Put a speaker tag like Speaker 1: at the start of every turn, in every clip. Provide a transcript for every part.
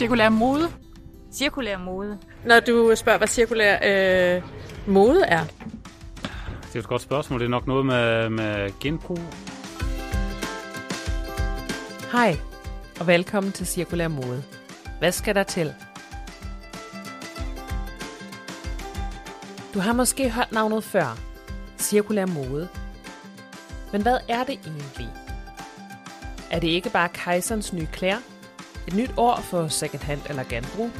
Speaker 1: Cirkulær mode.
Speaker 2: Cirkulær mode.
Speaker 3: Når du spørger, hvad cirkulær øh, mode er?
Speaker 4: Det er et godt spørgsmål. Det er nok noget med, med genbrug.
Speaker 5: Hej, og velkommen til Cirkulær Mode. Hvad skal der til? Du har måske hørt navnet før. Cirkulær mode. Men hvad er det egentlig? Er det ikke bare kejserens nye klæder? Et nyt år for second-hand eller genbrug?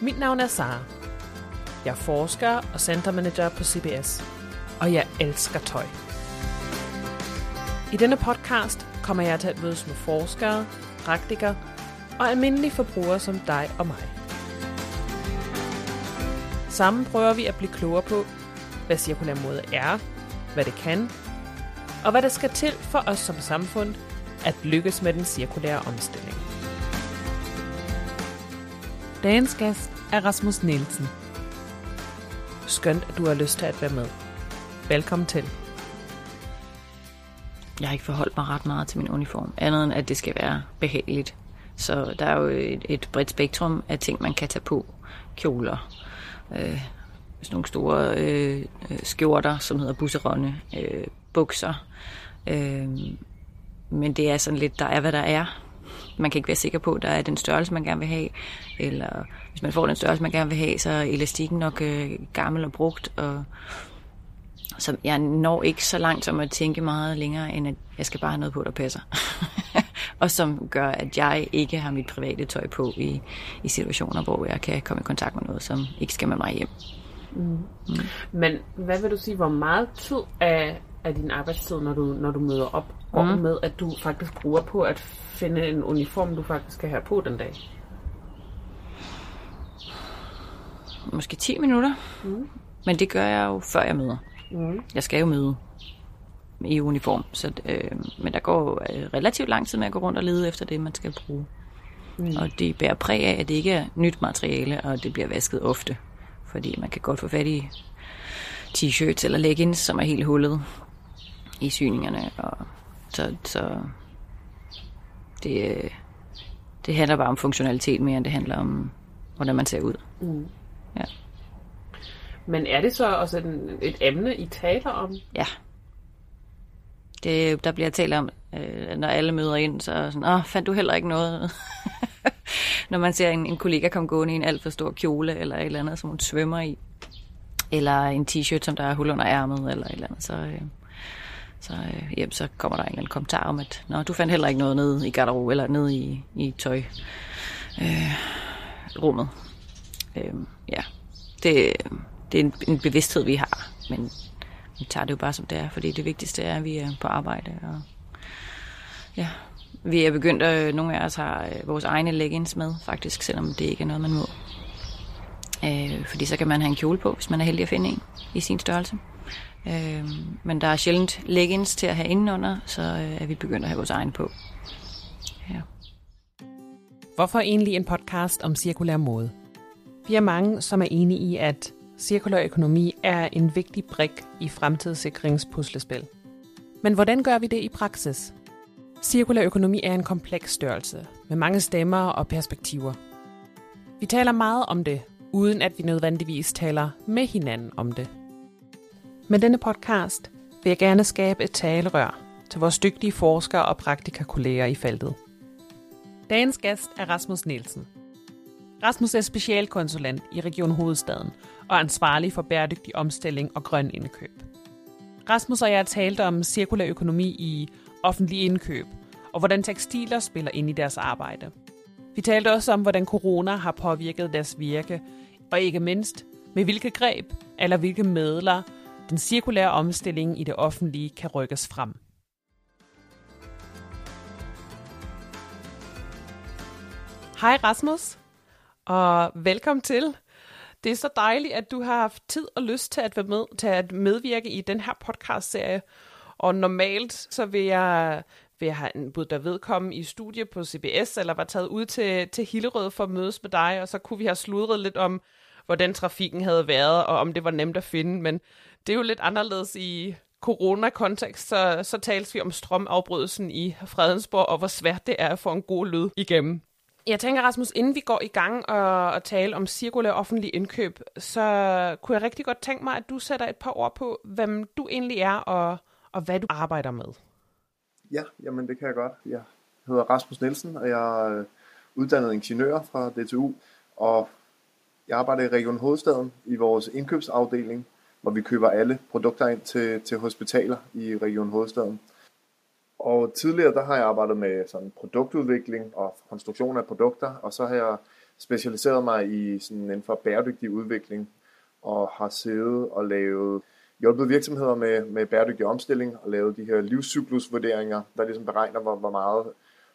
Speaker 5: Mit navn er Sara. Jeg er forsker og centermanager på CBS. Og jeg elsker tøj. I denne podcast kommer jeg til at mødes med forskere, praktikere og almindelige forbrugere som dig og mig. Sammen prøver vi at blive klogere på, hvad cirkulær mode er, hvad det kan, og hvad der skal til for os som samfund at lykkes med den cirkulære omstilling. Dagens gæst er Rasmus Nielsen. Skønt, at du har lyst til at være med. Velkommen til.
Speaker 2: Jeg har ikke forholdt mig ret meget til min uniform, andet end at det skal være behageligt. Så der er jo et, et bredt spektrum af ting, man kan tage på. Kjoler, øh, sådan nogle store øh, skjorter, som hedder busseronne, øh, bukser. Øh, men det er sådan lidt, der er hvad der er. Man kan ikke være sikker på, at der er den størrelse, man gerne vil have. Eller hvis man får den størrelse, man gerne vil have, så er elastikken nok øh, gammel og brugt. Og, så jeg når ikke så langt som at tænke meget længere, end at jeg skal bare have noget på, der passer. og som gør, at jeg ikke har mit private tøj på i, i situationer, hvor jeg kan komme i kontakt med noget, som ikke skal med mig hjem.
Speaker 5: Mm. Mm. Men hvad vil du sige, hvor meget tid af, af din arbejdstid, når du, når du møder op, mm. med, at du faktisk bruger på at finde en uniform, du faktisk skal have på den dag?
Speaker 2: Måske 10 minutter. Mm. Men det gør jeg jo, før jeg møder. Mm. Jeg skal jo møde i uniform, så, øh, men der går øh, relativt lang tid med at gå rundt og lede efter det, man skal bruge. Mm. Og det bærer præg af, at det ikke er nyt materiale, og det bliver vasket ofte. Fordi man kan godt få fat i t-shirts eller leggings, som er helt hullet i syningerne. Og så, så det, det handler bare om funktionalitet mere, end det handler om, hvordan man ser ud. Mm. Ja.
Speaker 5: Men er det så også et, et emne, I taler om?
Speaker 2: Ja. Det, der bliver talt om, øh, når alle møder ind, så sådan, åh, fandt du heller ikke noget? når man ser en, en kollega komme gående i en alt for stor kjole, eller et eller andet, som hun svømmer i, eller en t-shirt, som der er hul under ærmet, eller et eller andet, så, øh, så, øh, jamen, så kommer der en eller anden kommentar om, at Nå, du fandt heller ikke noget nede i garderobe, eller nede i, i tøj. Øh, rummet. Øh, ja, det, det er en, en bevidsthed, vi har, men vi tager det jo bare som det er, fordi det vigtigste er, at vi er på arbejde. Og, ja, vi er begyndt, at nogle af os har øh, vores egne leggings med, faktisk, selvom det ikke er noget, man må. Øh, fordi så kan man have en kjole på, hvis man er heldig at finde en i sin størrelse. Øh, men der er sjældent leggings til at have indenunder, så øh, er vi begyndt at have vores egen på. Ja.
Speaker 5: Hvorfor egentlig en podcast om cirkulær mode? Vi er mange, som er enige i, at cirkulær økonomi er en vigtig brik i fremtidssikringspuslespil. Men hvordan gør vi det i praksis? Cirkulær økonomi er en kompleks størrelse med mange stemmer og perspektiver. Vi taler meget om det, uden at vi nødvendigvis taler med hinanden om det. Med denne podcast vil jeg gerne skabe et talerør til vores dygtige forskere og praktikakolleger i feltet. Dagens gæst er Rasmus Nielsen. Rasmus er specialkonsulent i Region Hovedstaden og ansvarlig for bæredygtig omstilling og grøn indkøb. Rasmus og jeg talt om cirkulær økonomi i offentlig indkøb, og hvordan tekstiler spiller ind i deres arbejde. Vi talte også om, hvordan corona har påvirket deres virke, og ikke mindst, med hvilke greb eller hvilke medler den cirkulære omstilling i det offentlige kan rykkes frem. Hej Rasmus, og velkommen til. Det er så dejligt, at du har haft tid og lyst til at være med til at medvirke i den her podcast-serie. Og normalt så vil jeg, vil jeg have en bud, der vedkomme i studie på CBS, eller var taget ud til, til Hillerød for at mødes med dig, og så kunne vi have sludret lidt om, hvordan trafikken havde været, og om det var nemt at finde. Men det er jo lidt anderledes i corona-kontekst, så, så tales vi om strømafbrydelsen i Fredensborg, og hvor svært det er at få en god lyd igennem. Jeg tænker, Rasmus, inden vi går i gang og, og tale om cirkulær offentlig indkøb, så kunne jeg rigtig godt tænke mig, at du sætter et par ord på, hvem du egentlig er, og, og hvad du arbejder med.
Speaker 1: Ja, jamen det kan jeg godt. Jeg hedder Rasmus Nielsen, og jeg er øh, uddannet ingeniør fra DTU, og jeg arbejder i Region Hovedstaden i vores indkøbsafdeling, hvor vi køber alle produkter ind til, til hospitaler i Region Hovedstaden. Og tidligere der har jeg arbejdet med sådan produktudvikling og konstruktion af produkter, og så har jeg specialiseret mig i sådan inden for bæredygtig udvikling, og har siddet og lavet hjulpet virksomheder med, med bæredygtig omstilling og lavet de her livscyklusvurderinger, der ligesom beregner, hvor, hvor meget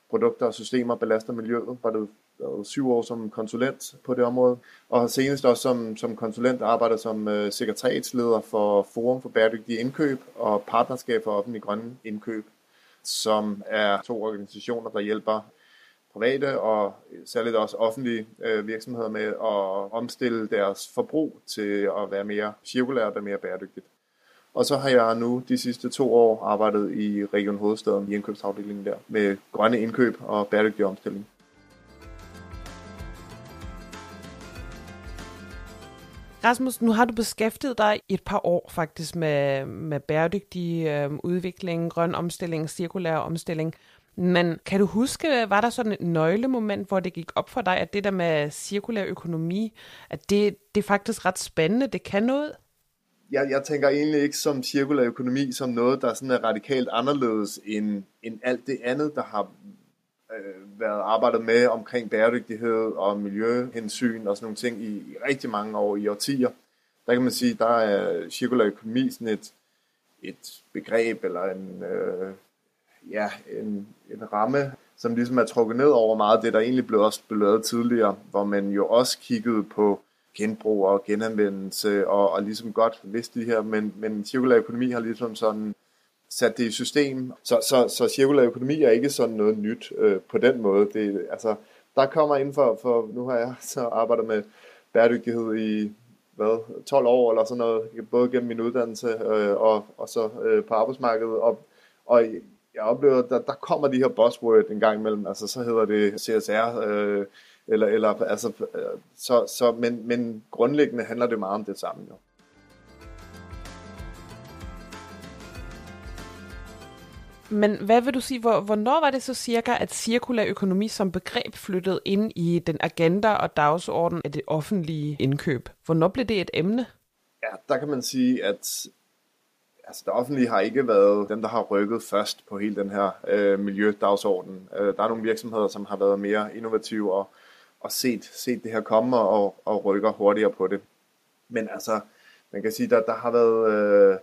Speaker 1: produkter og systemer belaster miljøet. hvor det været syv år som konsulent på det område, og har senest også som, som konsulent arbejdet som øh, sekretariatsleder for Forum for Bæredygtige Indkøb og Partnerskab for Offentlige Grønne Indkøb, som er to organisationer, der hjælper private og særligt også offentlige øh, virksomheder med at omstille deres forbrug til at være mere cirkulært og mere bæredygtigt. Og så har jeg nu de sidste to år arbejdet i Region Hovedstaden i indkøbsafdelingen der med grønne indkøb og bæredygtig omstilling.
Speaker 5: Rasmus, nu har du beskæftiget dig i et par år faktisk med, med bæredygtig øh, udvikling, grøn omstilling, cirkulær omstilling. Men kan du huske, var der sådan et nøglemoment, hvor det gik op for dig, at det der med cirkulær økonomi, at det, det er faktisk ret spændende, det kan noget?
Speaker 1: Jeg, jeg tænker egentlig ikke som cirkulær økonomi som noget, der sådan er radikalt anderledes end, end alt det andet, der har øh, været arbejdet med omkring bæredygtighed og miljøhensyn og sådan nogle ting i, i rigtig mange år, i årtier. Der kan man sige, der er cirkulær økonomi sådan et, et begreb eller en, øh, ja, en, en ramme, som ligesom er trukket ned over meget det, der egentlig blev også lavet tidligere, hvor man jo også kiggede på genbrug og genanvendelse og, og ligesom godt vidste det her, men, men cirkulær økonomi har ligesom sådan sat det i system. Så, så, så cirkulær økonomi er ikke sådan noget nyt øh, på den måde. Det, altså, der kommer inden for, for, nu har jeg så arbejdet med bæredygtighed i hvad, 12 år eller sådan noget, både gennem min uddannelse øh, og, og så øh, på arbejdsmarkedet. Og, og jeg oplever, at der, der kommer de her buzzword en gang imellem, altså så hedder det CSR, øh, eller, eller altså, øh, så, så, men, men grundlæggende handler det meget om det samme jo.
Speaker 5: Men hvad vil du sige, hvor, hvornår var det så cirka, at cirkulær økonomi som begreb flyttede ind i den agenda og dagsorden af det offentlige indkøb? Hvornår blev det et emne?
Speaker 1: Ja, der kan man sige, at altså, det offentlige har ikke været dem, der har rykket først på hele den her øh, miljødagsorden. Øh, der er nogle virksomheder, som har været mere innovative og, og set, set det her komme og, og rykker hurtigere på det. Men altså, man kan sige, der, der har været... Øh,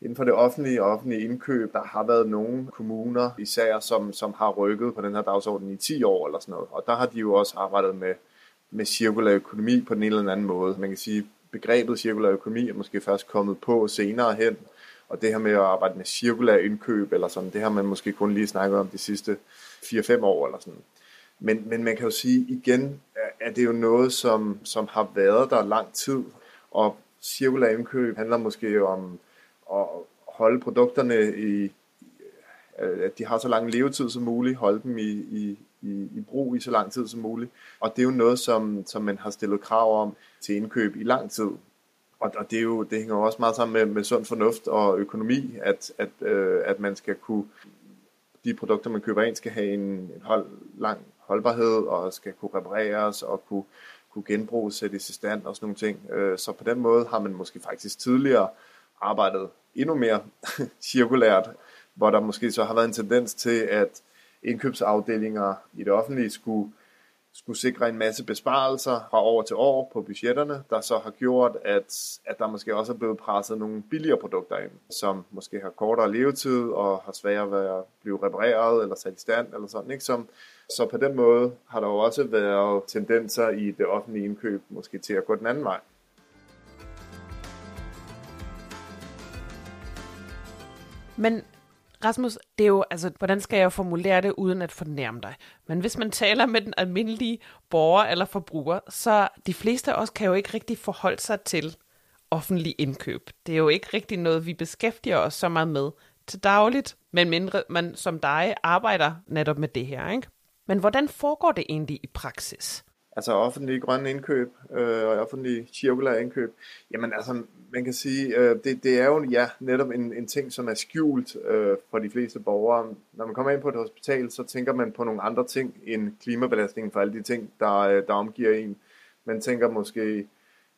Speaker 1: inden for det offentlige og offentlige indkøb, der har været nogle kommuner især, som, som har rykket på den her dagsorden i 10 år eller sådan noget. Og der har de jo også arbejdet med, med cirkulær økonomi på den ene eller anden måde. Man kan sige, begrebet cirkulær økonomi er måske først kommet på senere hen, og det her med at arbejde med cirkulær indkøb eller sådan, det har man måske kun lige snakket om de sidste 4-5 år eller sådan. Men, men man kan jo sige, igen er det jo noget, som, som har været der lang tid, og cirkulær indkøb handler måske om at holde produkterne i, at de har så lang levetid som muligt, holde dem i, i, i, i brug i så lang tid som muligt. Og det er jo noget, som, som man har stillet krav om til indkøb i lang tid. Og, og det, er jo, det hænger jo også meget sammen med, med sund fornuft og økonomi, at, at, øh, at man skal kunne, de produkter, man køber ind, skal have en, en hold, lang holdbarhed, og skal kunne repareres, og kunne, kunne genbruges, sættes i stand og sådan nogle ting. Øh, så på den måde har man måske faktisk tidligere arbejdet endnu mere cirkulært, hvor der måske så har været en tendens til, at indkøbsafdelinger i det offentlige skulle, skulle sikre en masse besparelser fra år til år på budgetterne, der så har gjort, at, at der måske også er blevet presset nogle billigere produkter ind, som måske har kortere levetid og har sværere ved at blive repareret eller sat i stand eller sådan, ikke? Som, så på den måde har der jo også været tendenser i det offentlige indkøb måske til at gå den anden vej.
Speaker 5: Men Rasmus, det er jo, altså, hvordan skal jeg formulere det uden at fornærme dig? Men hvis man taler med den almindelige borger eller forbruger, så de fleste af os kan jo ikke rigtig forholde sig til, offentlig indkøb. Det er jo ikke rigtig noget, vi beskæftiger os så meget med til dagligt, men mindre man som dig arbejder netop med det her. Ikke? Men hvordan foregår det egentlig i praksis?
Speaker 1: Altså offentlige grønne indkøb øh, og offentlige cirkulære indkøb. Jamen altså, man kan sige, øh, det, det er jo ja, netop en, en ting, som er skjult øh, for de fleste borgere. Når man kommer ind på et hospital, så tænker man på nogle andre ting end klimabelastningen for alle de ting, der, øh, der omgiver en. Man tænker måske,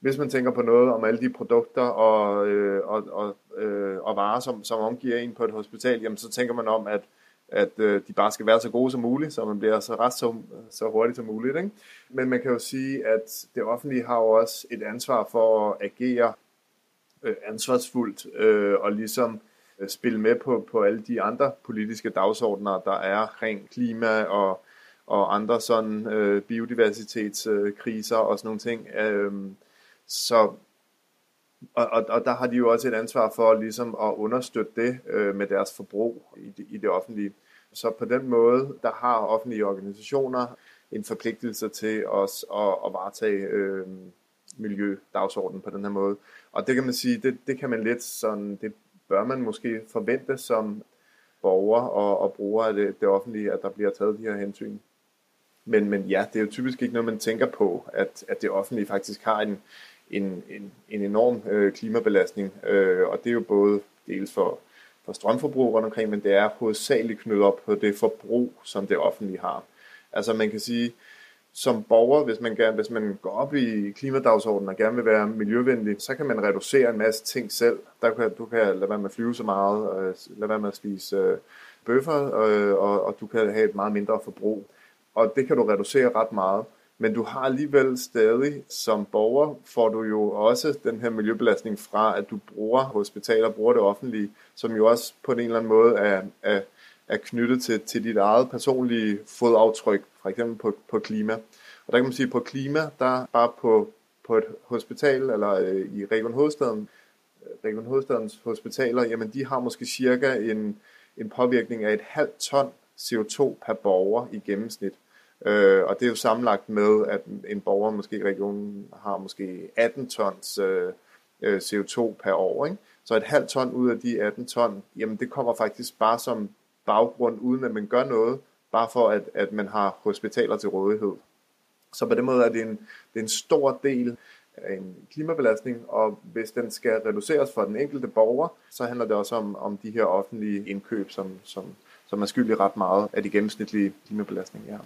Speaker 1: hvis man tænker på noget om alle de produkter og, øh, og, og, øh, og varer, som, som omgiver en på et hospital, jamen så tænker man om, at at øh, de bare skal være så gode som muligt, så man bliver så ret så, øh, så hurtigt som muligt. Ikke? Men man kan jo sige, at det offentlige har jo også et ansvar for at agere øh, ansvarsfuldt øh, og ligesom øh, spille med på, på alle de andre politiske dagsordner, der er rent klima og, og andre sådan øh, biodiversitetskriser øh, og sådan nogle ting. Øh, så og, og, og der har de jo også et ansvar for ligesom at understøtte det øh, med deres forbrug i de, i det offentlige. Så på den måde, der har offentlige organisationer en forpligtelse til os at, at varetage øh, miljødagsordenen på den her måde. Og det kan man sige, det, det kan man lidt sådan, det bør man måske forvente som borger og, og bruger af det, det offentlige, at der bliver taget de her hensyn. Men, men ja, det er jo typisk ikke noget, man tænker på, at, at det offentlige faktisk har en, en, en, en enorm øh, klimabelastning, øh, og det er jo både dels for, for strømforbrug rundt omkring, men det er hovedsageligt knyttet op på det forbrug, som det offentlige har. Altså man kan sige, som borger, hvis man, gerne, hvis man går op i klimadagsordenen og gerne vil være miljøvenlig, så kan man reducere en masse ting selv. Der kan, du kan lade være med at flyve så meget, og lade være med at spise øh, bøffer, øh, og, og du kan have et meget mindre forbrug. Og det kan du reducere ret meget. Men du har alligevel stadig, som borger, får du jo også den her miljøbelastning fra, at du bruger hospitaler, bruger det offentlige, som jo også på en eller anden måde er, er, er knyttet til, til dit eget personlige fodaftryk, for eksempel på, på klima. Og der kan man sige, at på klima, der bare på, på et hospital, eller øh, i Region Hovedstaden, Region Hovedstadens hospitaler, jamen de har måske cirka en, en påvirkning af et halvt ton CO2 per borger i gennemsnit. Øh, og det er jo sammenlagt med, at en borger måske i regionen har måske 18 tons øh, øh CO2 per år. Ikke? Så et halvt ton ud af de 18 ton, jamen det kommer faktisk bare som baggrund, uden at man gør noget, bare for at, at man har hospitaler til rådighed. Så på den måde er det en, det er en stor del af en klimabelastning, og hvis den skal reduceres for den enkelte borger, så handler det også om, om de her offentlige indkøb, som, som, som er skyldig ret meget af de gennemsnitlige klimabelastning, ja.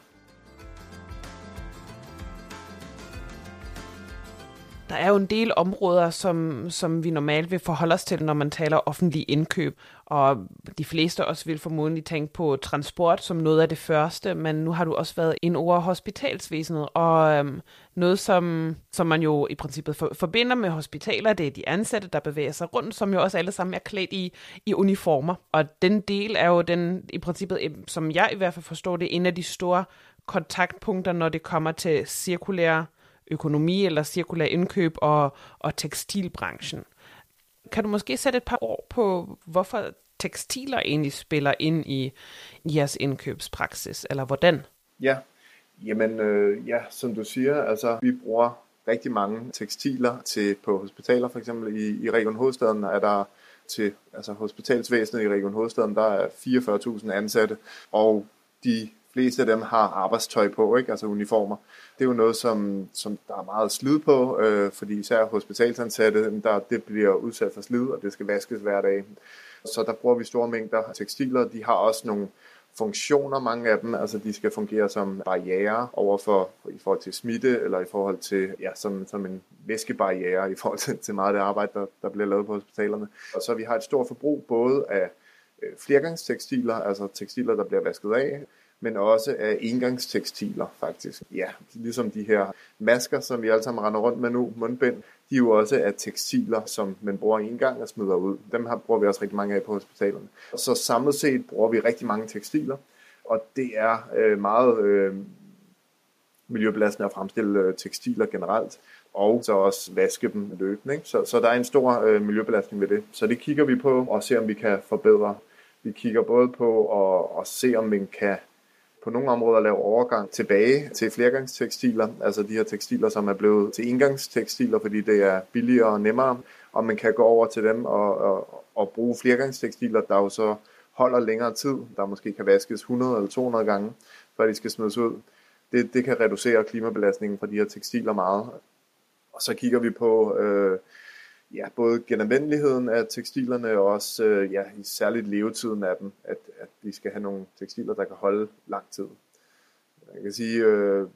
Speaker 5: Der er jo en del områder, som, som vi normalt vil forholde os til, når man taler offentlig indkøb. Og de fleste også vil formodentlig tænke på transport som noget af det første, men nu har du også været ind over hospitalsvæsenet, og øhm, noget, som, som man jo i princippet for, forbinder med hospitaler, det er de ansatte, der bevæger sig rundt, som jo også alle sammen er klædt i, i uniformer. Og den del er jo den, i princippet, som jeg i hvert fald forstår det, en af de store kontaktpunkter, når det kommer til cirkulære økonomi eller cirkulær indkøb og, og tekstilbranchen. Kan du måske sætte et par ord på, hvorfor tekstiler egentlig spiller ind i, i jeres indkøbspraksis, eller hvordan?
Speaker 1: Ja, jamen øh, ja, som du siger, altså vi bruger rigtig mange tekstiler til på hospitaler, for eksempel i, i Region Hovedstaden er der til altså hospitalsvæsenet i Region Hovedstaden, der er 44.000 ansatte, og de fleste af dem har arbejdstøj på, ikke? altså uniformer. Det er jo noget, som, som der er meget slid på, øh, fordi især hospitalsansatte, der, det bliver udsat for slid, og det skal vaskes hver dag. Så der bruger vi store mængder tekstiler. De har også nogle funktioner, mange af dem. Altså de skal fungere som barriere overfor i forhold til smitte, eller i forhold til, ja, som, som en væskebarriere i forhold til, til meget af det arbejde, der, der bliver lavet på hospitalerne. Og så vi har et stort forbrug både af øh, flergangstekstiler, altså tekstiler, der bliver vasket af, men også af engangstekstiler faktisk. Ja, ligesom de her masker, som vi alle sammen render rundt med nu, mundbind, de er jo også af tekstiler, som man bruger en gang og smider ud. Dem her bruger vi også rigtig mange af på hospitalerne. Så samlet set bruger vi rigtig mange tekstiler, og det er øh, meget øh, miljøbelastende at fremstille øh, tekstiler generelt, og så også vaske dem løbende. Ikke? Så, så der er en stor øh, miljøbelastning ved det. Så det kigger vi på og ser, om vi kan forbedre. Vi kigger både på at, at se, om vi kan på nogle områder lave overgang tilbage til flergangstekstiler, altså de her tekstiler, som er blevet til engangstekstiler, fordi det er billigere og nemmere, og man kan gå over til dem og, og, og bruge flergangstekstiler, der jo så holder længere tid, der måske kan vaskes 100 eller 200 gange, før de skal smides ud. Det, det kan reducere klimabelastningen fra de her tekstiler meget. Og så kigger vi på øh, ja, både genanvendeligheden af tekstilerne og også øh, ja, særligt levetiden af dem, at, at vi skal have nogle tekstiler, der kan holde lang tid. Jeg kan sige, øh,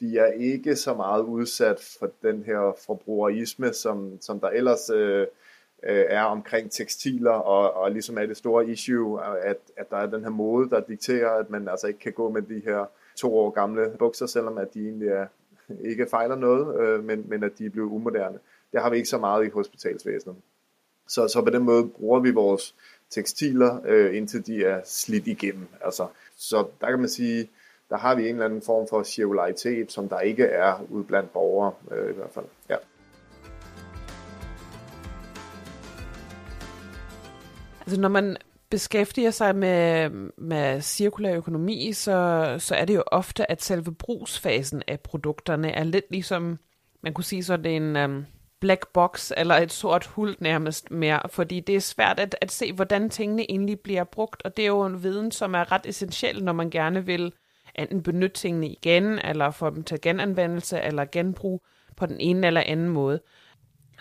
Speaker 1: vi er ikke så meget udsat for den her forbrugerisme, som, som der ellers øh, øh, er omkring tekstiler, og, og ligesom er det store issue, at, at der er den her mode, der dikterer, at man altså ikke kan gå med de her to år gamle bukser, selvom at de egentlig er, ikke fejler noget, øh, men, men at de er blevet umoderne. Det har vi ikke så meget i hospitalsvæsenet. Så, så på den måde bruger vi vores tekstiler, øh, indtil de er slidt igennem. Altså, så der kan man sige, der har vi en eller anden form for cirkularitet, som der ikke er ude blandt borgere øh, i hvert fald. Ja.
Speaker 5: Altså når man beskæftiger sig med, med cirkulær økonomi, så, så er det jo ofte, at selve brugsfasen af produkterne er lidt ligesom, man kunne sige, så det er en um, black box eller et sort hul nærmest mere, fordi det er svært at, at se, hvordan tingene egentlig bliver brugt, og det er jo en viden, som er ret essentiel, når man gerne vil enten benytte tingene igen, eller få dem til genanvendelse, eller genbrug på den ene eller anden måde.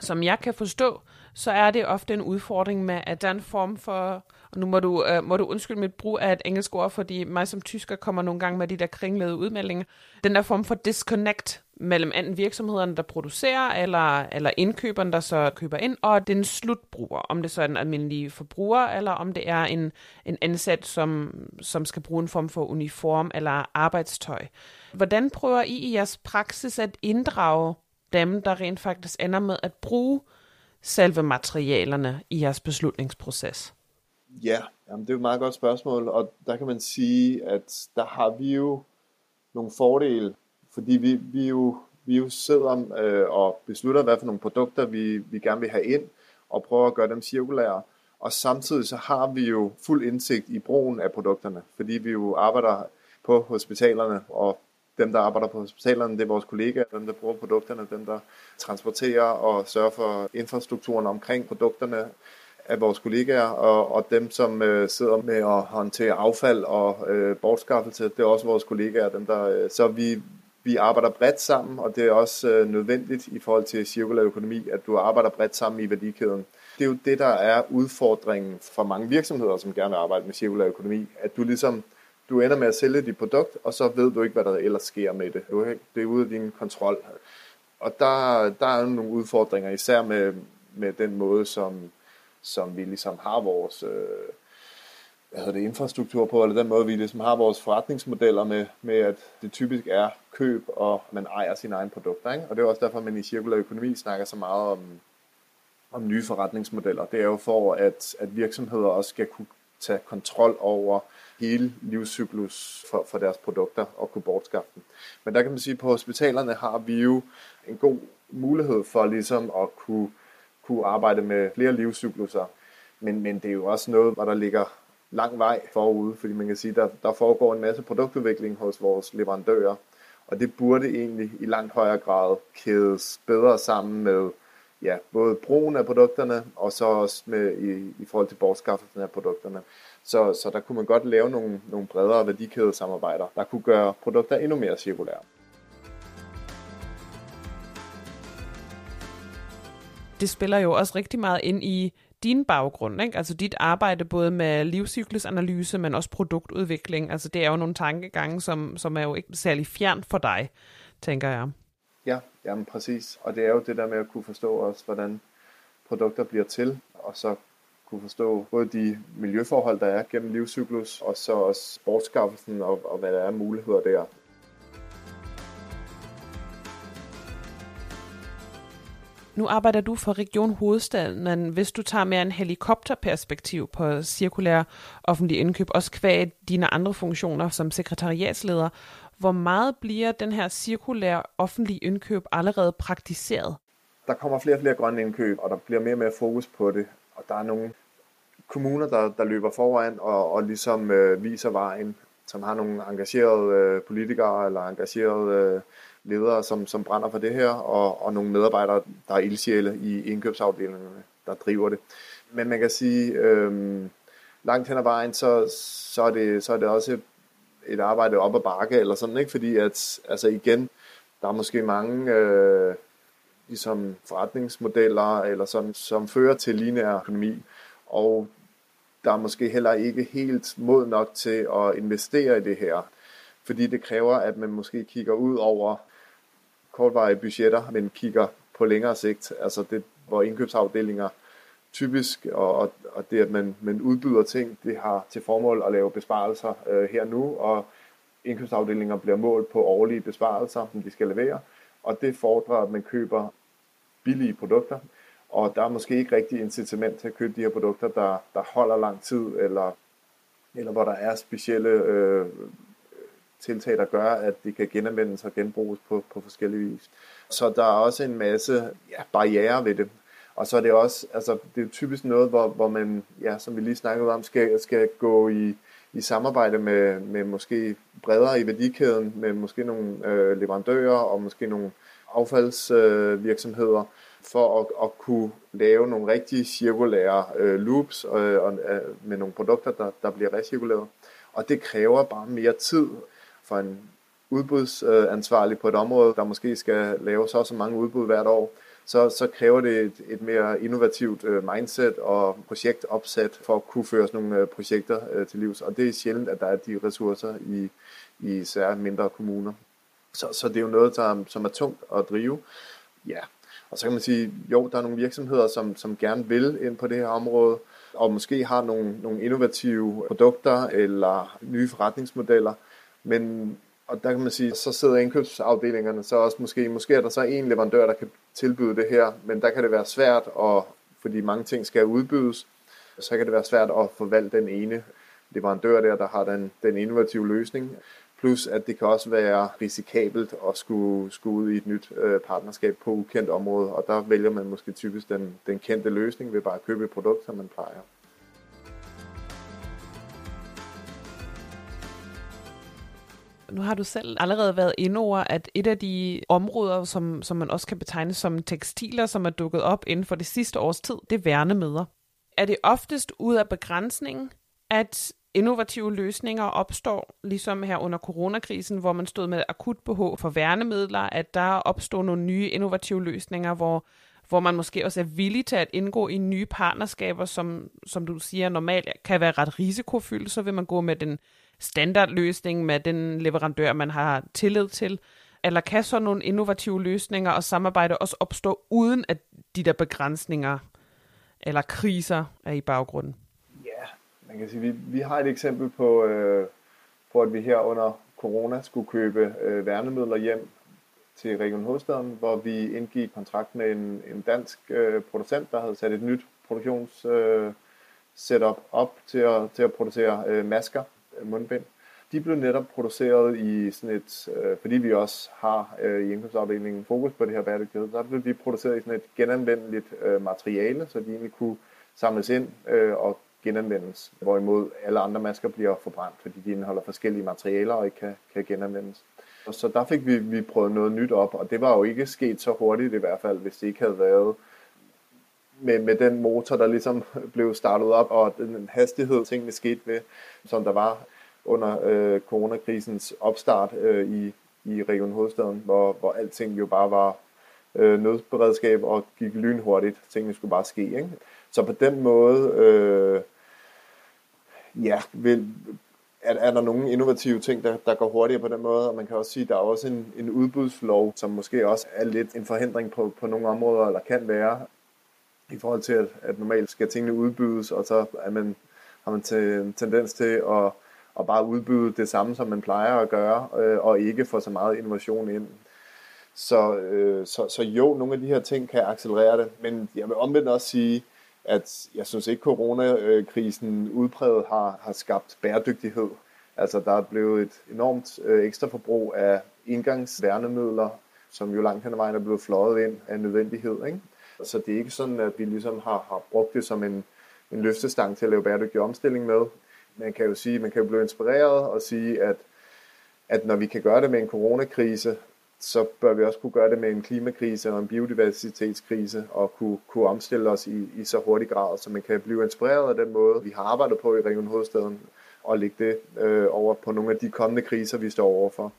Speaker 5: Som jeg kan forstå, så er det ofte en udfordring med, at der er en form for, og nu må du, øh, må du undskylde mit brug af et engelsk ord, fordi mig som tysker kommer nogle gange med de der kringlede udmeldinger, den der form for disconnect mellem enten virksomhederne, der producerer, eller, eller indkøberne, der så køber ind, og den slutbruger, om det så er en almindelig forbruger, eller om det er en, en ansat, som, som skal bruge en form for uniform eller arbejdstøj. Hvordan prøver I i jeres praksis at inddrage dem, der rent faktisk ender med at bruge selve materialerne i jeres beslutningsproces?
Speaker 1: Ja, jamen det er et meget godt spørgsmål, og der kan man sige, at der har vi jo nogle fordele, fordi vi, vi, jo, vi jo sidder øh, og beslutter, hvad for nogle produkter vi, vi gerne vil have ind, og prøver at gøre dem cirkulære. Og samtidig så har vi jo fuld indsigt i brugen af produkterne, fordi vi jo arbejder på hospitalerne, og dem, der arbejder på hospitalerne, det er vores kollegaer, dem, der bruger produkterne, dem, der transporterer og sørger for infrastrukturen omkring produkterne, af vores kollegaer, og, og dem, som øh, sidder med at håndtere affald og øh, bortskaffelse, det er også vores kollegaer. Dem, der, øh, så vi, vi arbejder bredt sammen, og det er også øh, nødvendigt i forhold til cirkulær økonomi, at du arbejder bredt sammen i værdikæden. Det er jo det, der er udfordringen for mange virksomheder, som gerne vil arbejde med cirkulær økonomi, at du ligesom du ender med at sælge dit produkt, og så ved du ikke, hvad der ellers sker med det. Du, det er ude af din kontrol. Og der, der er nogle udfordringer, især med, med den måde, som, som vi ligesom har vores øh, hvad hedder det, infrastruktur på, eller den måde, vi ligesom har vores forretningsmodeller med, med, at det typisk er køb, og man ejer sine egne produkter. Ikke? Og det er også derfor, at man i cirkulær økonomi snakker så meget om, om nye forretningsmodeller. Det er jo for, at, at virksomheder også skal kunne tage kontrol over hele livscyklus for, for deres produkter og kunne bortskaffe dem. Men der kan man sige, at på hospitalerne har vi jo en god mulighed for ligesom at kunne, kunne arbejde med flere livscykluser. Men, men det er jo også noget, hvor der ligger lang vej forude, fordi man kan sige, der, der foregår en masse produktudvikling hos vores leverandører, og det burde egentlig i langt højere grad kædes bedre sammen med ja, både brugen af produkterne, og så også med, i, i forhold til bortskaffelsen af produkterne. Så, så der kunne man godt lave nogle, nogle bredere værdikædesamarbejder, der kunne gøre produkter endnu mere cirkulære.
Speaker 5: Det spiller jo også rigtig meget ind i din baggrund, ikke? altså dit arbejde både med livscyklusanalyse, men også produktudvikling. Altså det er jo nogle tankegange, som, som er jo ikke særlig fjern for dig, tænker jeg.
Speaker 1: Ja, jamen præcis. Og det er jo det der med at kunne forstå også, hvordan produkter bliver til, og så kunne forstå både de miljøforhold, der er gennem livscyklus, og så også sportskaffelsen og, og hvad der er muligheder der.
Speaker 5: Nu arbejder du for Region Hovedstaden, men hvis du tager mere en helikopterperspektiv på cirkulær offentlig indkøb, også kvæg dine andre funktioner som sekretariatsleder, hvor meget bliver den her cirkulære offentlige indkøb allerede praktiseret?
Speaker 1: Der kommer flere og flere grønne indkøb, og der bliver mere og mere fokus på det. Og der er nogle kommuner, der, der løber foran og, og ligesom øh, viser vejen. som har nogle engagerede øh, politikere eller engagerede øh, ledere, som, som brænder for det her, og, og nogle medarbejdere, der er ildsjæle i indkøbsafdelingerne, der driver det. Men man kan sige, øh, langt hen ad vejen, så, så, er det, så er det også et arbejde op ad bakke, eller sådan, ikke? Fordi at, altså igen, der er måske mange øh, ligesom forretningsmodeller, eller sådan, som fører til lineær økonomi, og der er måske heller ikke helt mod nok til at investere i det her, fordi det kræver, at man måske kigger ud over kortvarige budgetter, men kigger på længere sigt, altså det, hvor indkøbsafdelinger typisk, og, og og det, at man, man udbyder ting, det har til formål at lave besparelser øh, her nu, og indkøbsafdelinger bliver målt på årlige besparelser, som de skal levere, og det fordrer, at man køber billige produkter, og der er måske ikke rigtig incitament til at købe de her produkter, der, der holder lang tid, eller, eller hvor der er specielle øh, tiltag, der gør, at de kan genanvendes og genbruges på, på forskellige vis. Så der er også en masse ja, barriere ved det. Og så er det også, altså det er typisk noget, hvor, hvor man, ja, som vi lige snakkede om, skal, skal gå i, i samarbejde med, med måske bredere i værdikæden, med måske nogle øh, leverandører og måske nogle affaldsvirksomheder, øh, for at, at kunne lave nogle rigtig cirkulære øh, loops øh, og, øh, med nogle produkter, der, der bliver recirkuleret. Og det kræver bare mere tid for en udbudsansvarlig på et område, der måske skal lave så så mange udbud hvert år, så, så kræver det et, et mere innovativt øh, mindset og projektopsæt for at kunne føre sådan nogle øh, projekter øh, til livs. Og det er sjældent, at der er de ressourcer i, i især mindre kommuner. Så, så det er jo noget, der, som er tungt at drive. Ja, og så kan man sige, jo, der er nogle virksomheder, som, som gerne vil ind på det her område, og måske har nogle, nogle innovative produkter eller nye forretningsmodeller, men og der kan man sige, så sidder indkøbsafdelingerne så også måske, måske er der så en leverandør, der kan tilbyde det her, men der kan det være svært, at, fordi mange ting skal udbydes, så kan det være svært at forvalte den ene leverandør der, der har den, den innovative løsning. Plus at det kan også være risikabelt at skulle, skulle ud i et nyt øh, partnerskab på ukendt område, og der vælger man måske typisk den, den kendte løsning ved bare at købe et produkt, som man plejer.
Speaker 5: Nu har du selv allerede været inde over, at et af de områder, som, som man også kan betegne som tekstiler, som er dukket op inden for det sidste års tid, det er værnemøder. Er det oftest ud af begrænsningen, at innovative løsninger opstår, ligesom her under coronakrisen, hvor man stod med akut behov for værnemidler, at der opstår nogle nye innovative løsninger, hvor, hvor man måske også er villig til at indgå i nye partnerskaber, som, som du siger normalt kan være ret risikofyldt, så vil man gå med den standardløsning med den leverandør, man har tillid til? Eller kan så nogle innovative løsninger og samarbejde også opstå, uden at de der begrænsninger eller kriser er i baggrunden?
Speaker 1: Ja, man kan sige, vi, vi har et eksempel på, øh, på, at vi her under corona skulle købe øh, værnemidler hjem til Region Hovedstaden, hvor vi indgik kontrakt med en, en dansk øh, producent, der havde sat et nyt produktions øh, setup op til at, til at producere øh, masker Øh, mundbind. De blev netop produceret i sådan et, øh, fordi vi også har øh, i indkøbsafdelingen fokus på det her bæredygtighed, så blev de produceret i sådan et genanvendeligt øh, materiale, så de egentlig kunne samles ind øh, og genanvendes, hvorimod alle andre masker bliver forbrændt, fordi de indeholder forskellige materialer og ikke kan, kan genanvendes. Så der fik vi, vi prøvet noget nyt op, og det var jo ikke sket så hurtigt i hvert fald, hvis det ikke havde været med, med den motor, der ligesom blev startet op, og den hastighed, tingene skete ved, som der var under øh, coronakrisens opstart øh, i, i Region Hovedstaden, hvor, hvor alting jo bare var øh, nødberedskab og gik lynhurtigt. Tingene skulle bare ske. Ikke? Så på den måde, øh, ja, vil, er, er der nogle innovative ting, der, der går hurtigere på den måde, og man kan også sige, at der er også en, en udbudslov, som måske også er lidt en forhindring på, på nogle områder, eller kan være, i forhold til, at, at normalt skal tingene udbydes, og så er man, har man en tendens til at, at bare udbyde det samme, som man plejer at gøre, øh, og ikke få så meget innovation ind. Så, øh, så, så jo, nogle af de her ting kan accelerere det, men jeg vil omvendt også sige, at jeg synes ikke, coronakrisen udpræget har, har skabt bæredygtighed. Altså, der er blevet et enormt øh, ekstra forbrug af indgangsværnemidler, som jo langt hen ad vejen er blevet fløjet ind af nødvendighed. Ikke? Så det er ikke sådan, at vi ligesom har, har brugt det som en, en løftestang til at lave bæredygtig omstilling med. man kan jo sige, man kan jo blive inspireret og sige, at, at når vi kan gøre det med en coronakrise, så bør vi også kunne gøre det med en klimakrise og en biodiversitetskrise og kunne, kunne omstille os i, i så hurtig grad, så man kan blive inspireret af den måde, vi har arbejdet på i Region Hovedstaden, og lægge det øh, over på nogle af de kommende kriser, vi står overfor.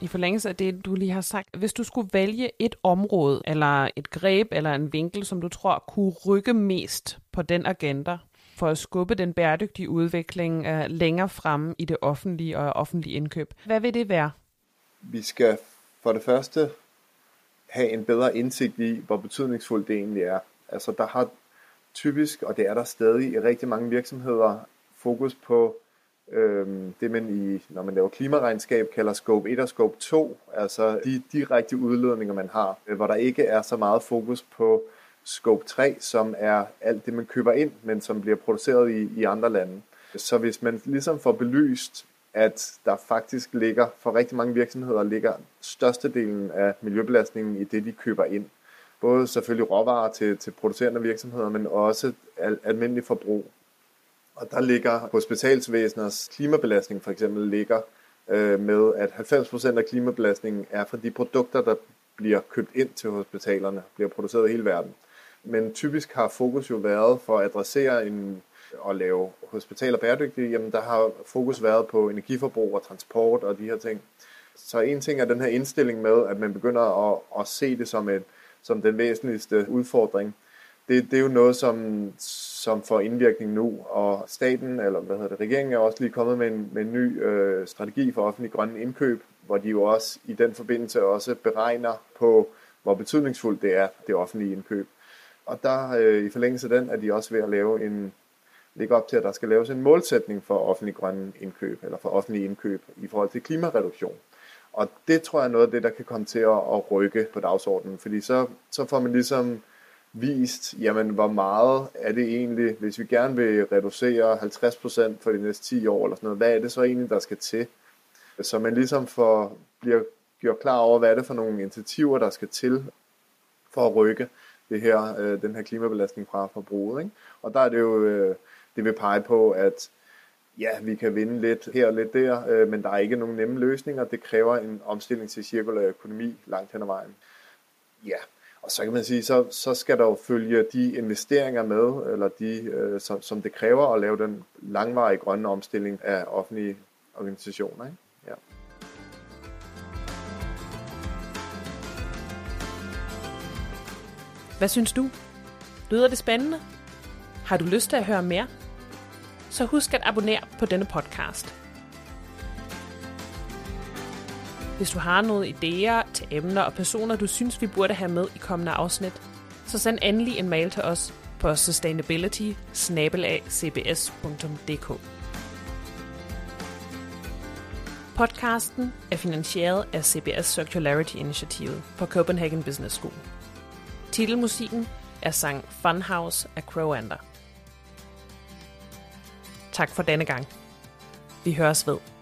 Speaker 5: I forlængelse af det, du lige har sagt, hvis du skulle vælge et område, eller et greb, eller en vinkel, som du tror kunne rykke mest på den agenda, for at skubbe den bæredygtige udvikling uh, længere frem i det offentlige og offentlige indkøb. Hvad vil det være?
Speaker 1: Vi skal for det første have en bedre indsigt i, hvor betydningsfuldt det egentlig er. Altså der har typisk, og det er der stadig i rigtig mange virksomheder, fokus på øh, det, man i, når man laver klimaregnskab, kalder scope 1 og scope 2, altså de direkte udledninger, man har, øh, hvor der ikke er så meget fokus på scope 3, som er alt det, man køber ind, men som bliver produceret i, i andre lande. Så hvis man ligesom får belyst, at der faktisk ligger, for rigtig mange virksomheder ligger størstedelen af miljøbelastningen i det, de køber ind. Både selvfølgelig råvarer til, til producerende virksomheder, men også al, almindelig forbrug. Og der ligger hospitalsvæseners klimabelastning for eksempel ligger øh, med, at 90% af klimabelastningen er fra de produkter, der bliver købt ind til hospitalerne, bliver produceret i hele verden. Men typisk har fokus jo været for at adressere en, og lave hospitaler bæredygtige, jamen der har fokus været på energiforbrug og transport og de her ting. Så en ting er den her indstilling med, at man begynder at, at se det som, et, som den væsentligste udfordring. Det, det er jo noget, som, som får indvirkning nu, og staten, eller hvad hedder det, regeringen er også lige kommet med en, med en ny øh, strategi for offentlig grønne indkøb, hvor de jo også i den forbindelse også beregner på, hvor betydningsfuldt det er, det offentlige indkøb. Og der øh, i forlængelse af den er de også ved at lave en, ligge op til, at der skal laves en målsætning for offentlig grønne indkøb, eller for offentlige indkøb i forhold til klimareduktion. Og det tror jeg er noget af det, der kan komme til at, at rykke på dagsordenen, fordi så, så får man ligesom vist, jamen hvor meget er det egentlig, hvis vi gerne vil reducere 50% for de næste 10 år eller sådan noget, hvad er det så egentlig, der skal til? Så man ligesom får, bliver gjort klar over, hvad er det for nogle initiativer, der skal til for at rykke det her, øh, den her klimabelastning fra forbruget. Ikke? Og der er det jo, øh, det vil pege på, at ja, vi kan vinde lidt her og lidt der, øh, men der er ikke nogen nemme løsninger. Det kræver en omstilling til cirkulær økonomi langt hen ad vejen. Ja, og så kan man sige, så, så skal der jo følge de investeringer med, eller de, øh, som, som det kræver at lave den langvarige grønne omstilling af offentlige organisationer. Ikke? Ja.
Speaker 5: Hvad synes du? Lyder det spændende? Har du lyst til at høre mere? Så husk at abonnere på denne podcast. Hvis du har nogle idéer til emner og personer, du synes, vi burde have med i kommende afsnit, så send endelig en mail til os på sustainability Podcasten er finansieret af CBS Circularity Initiativet på Copenhagen Business School. Titelmusikken er sang Funhouse af Crowander. Tak for denne gang. Vi høres ved.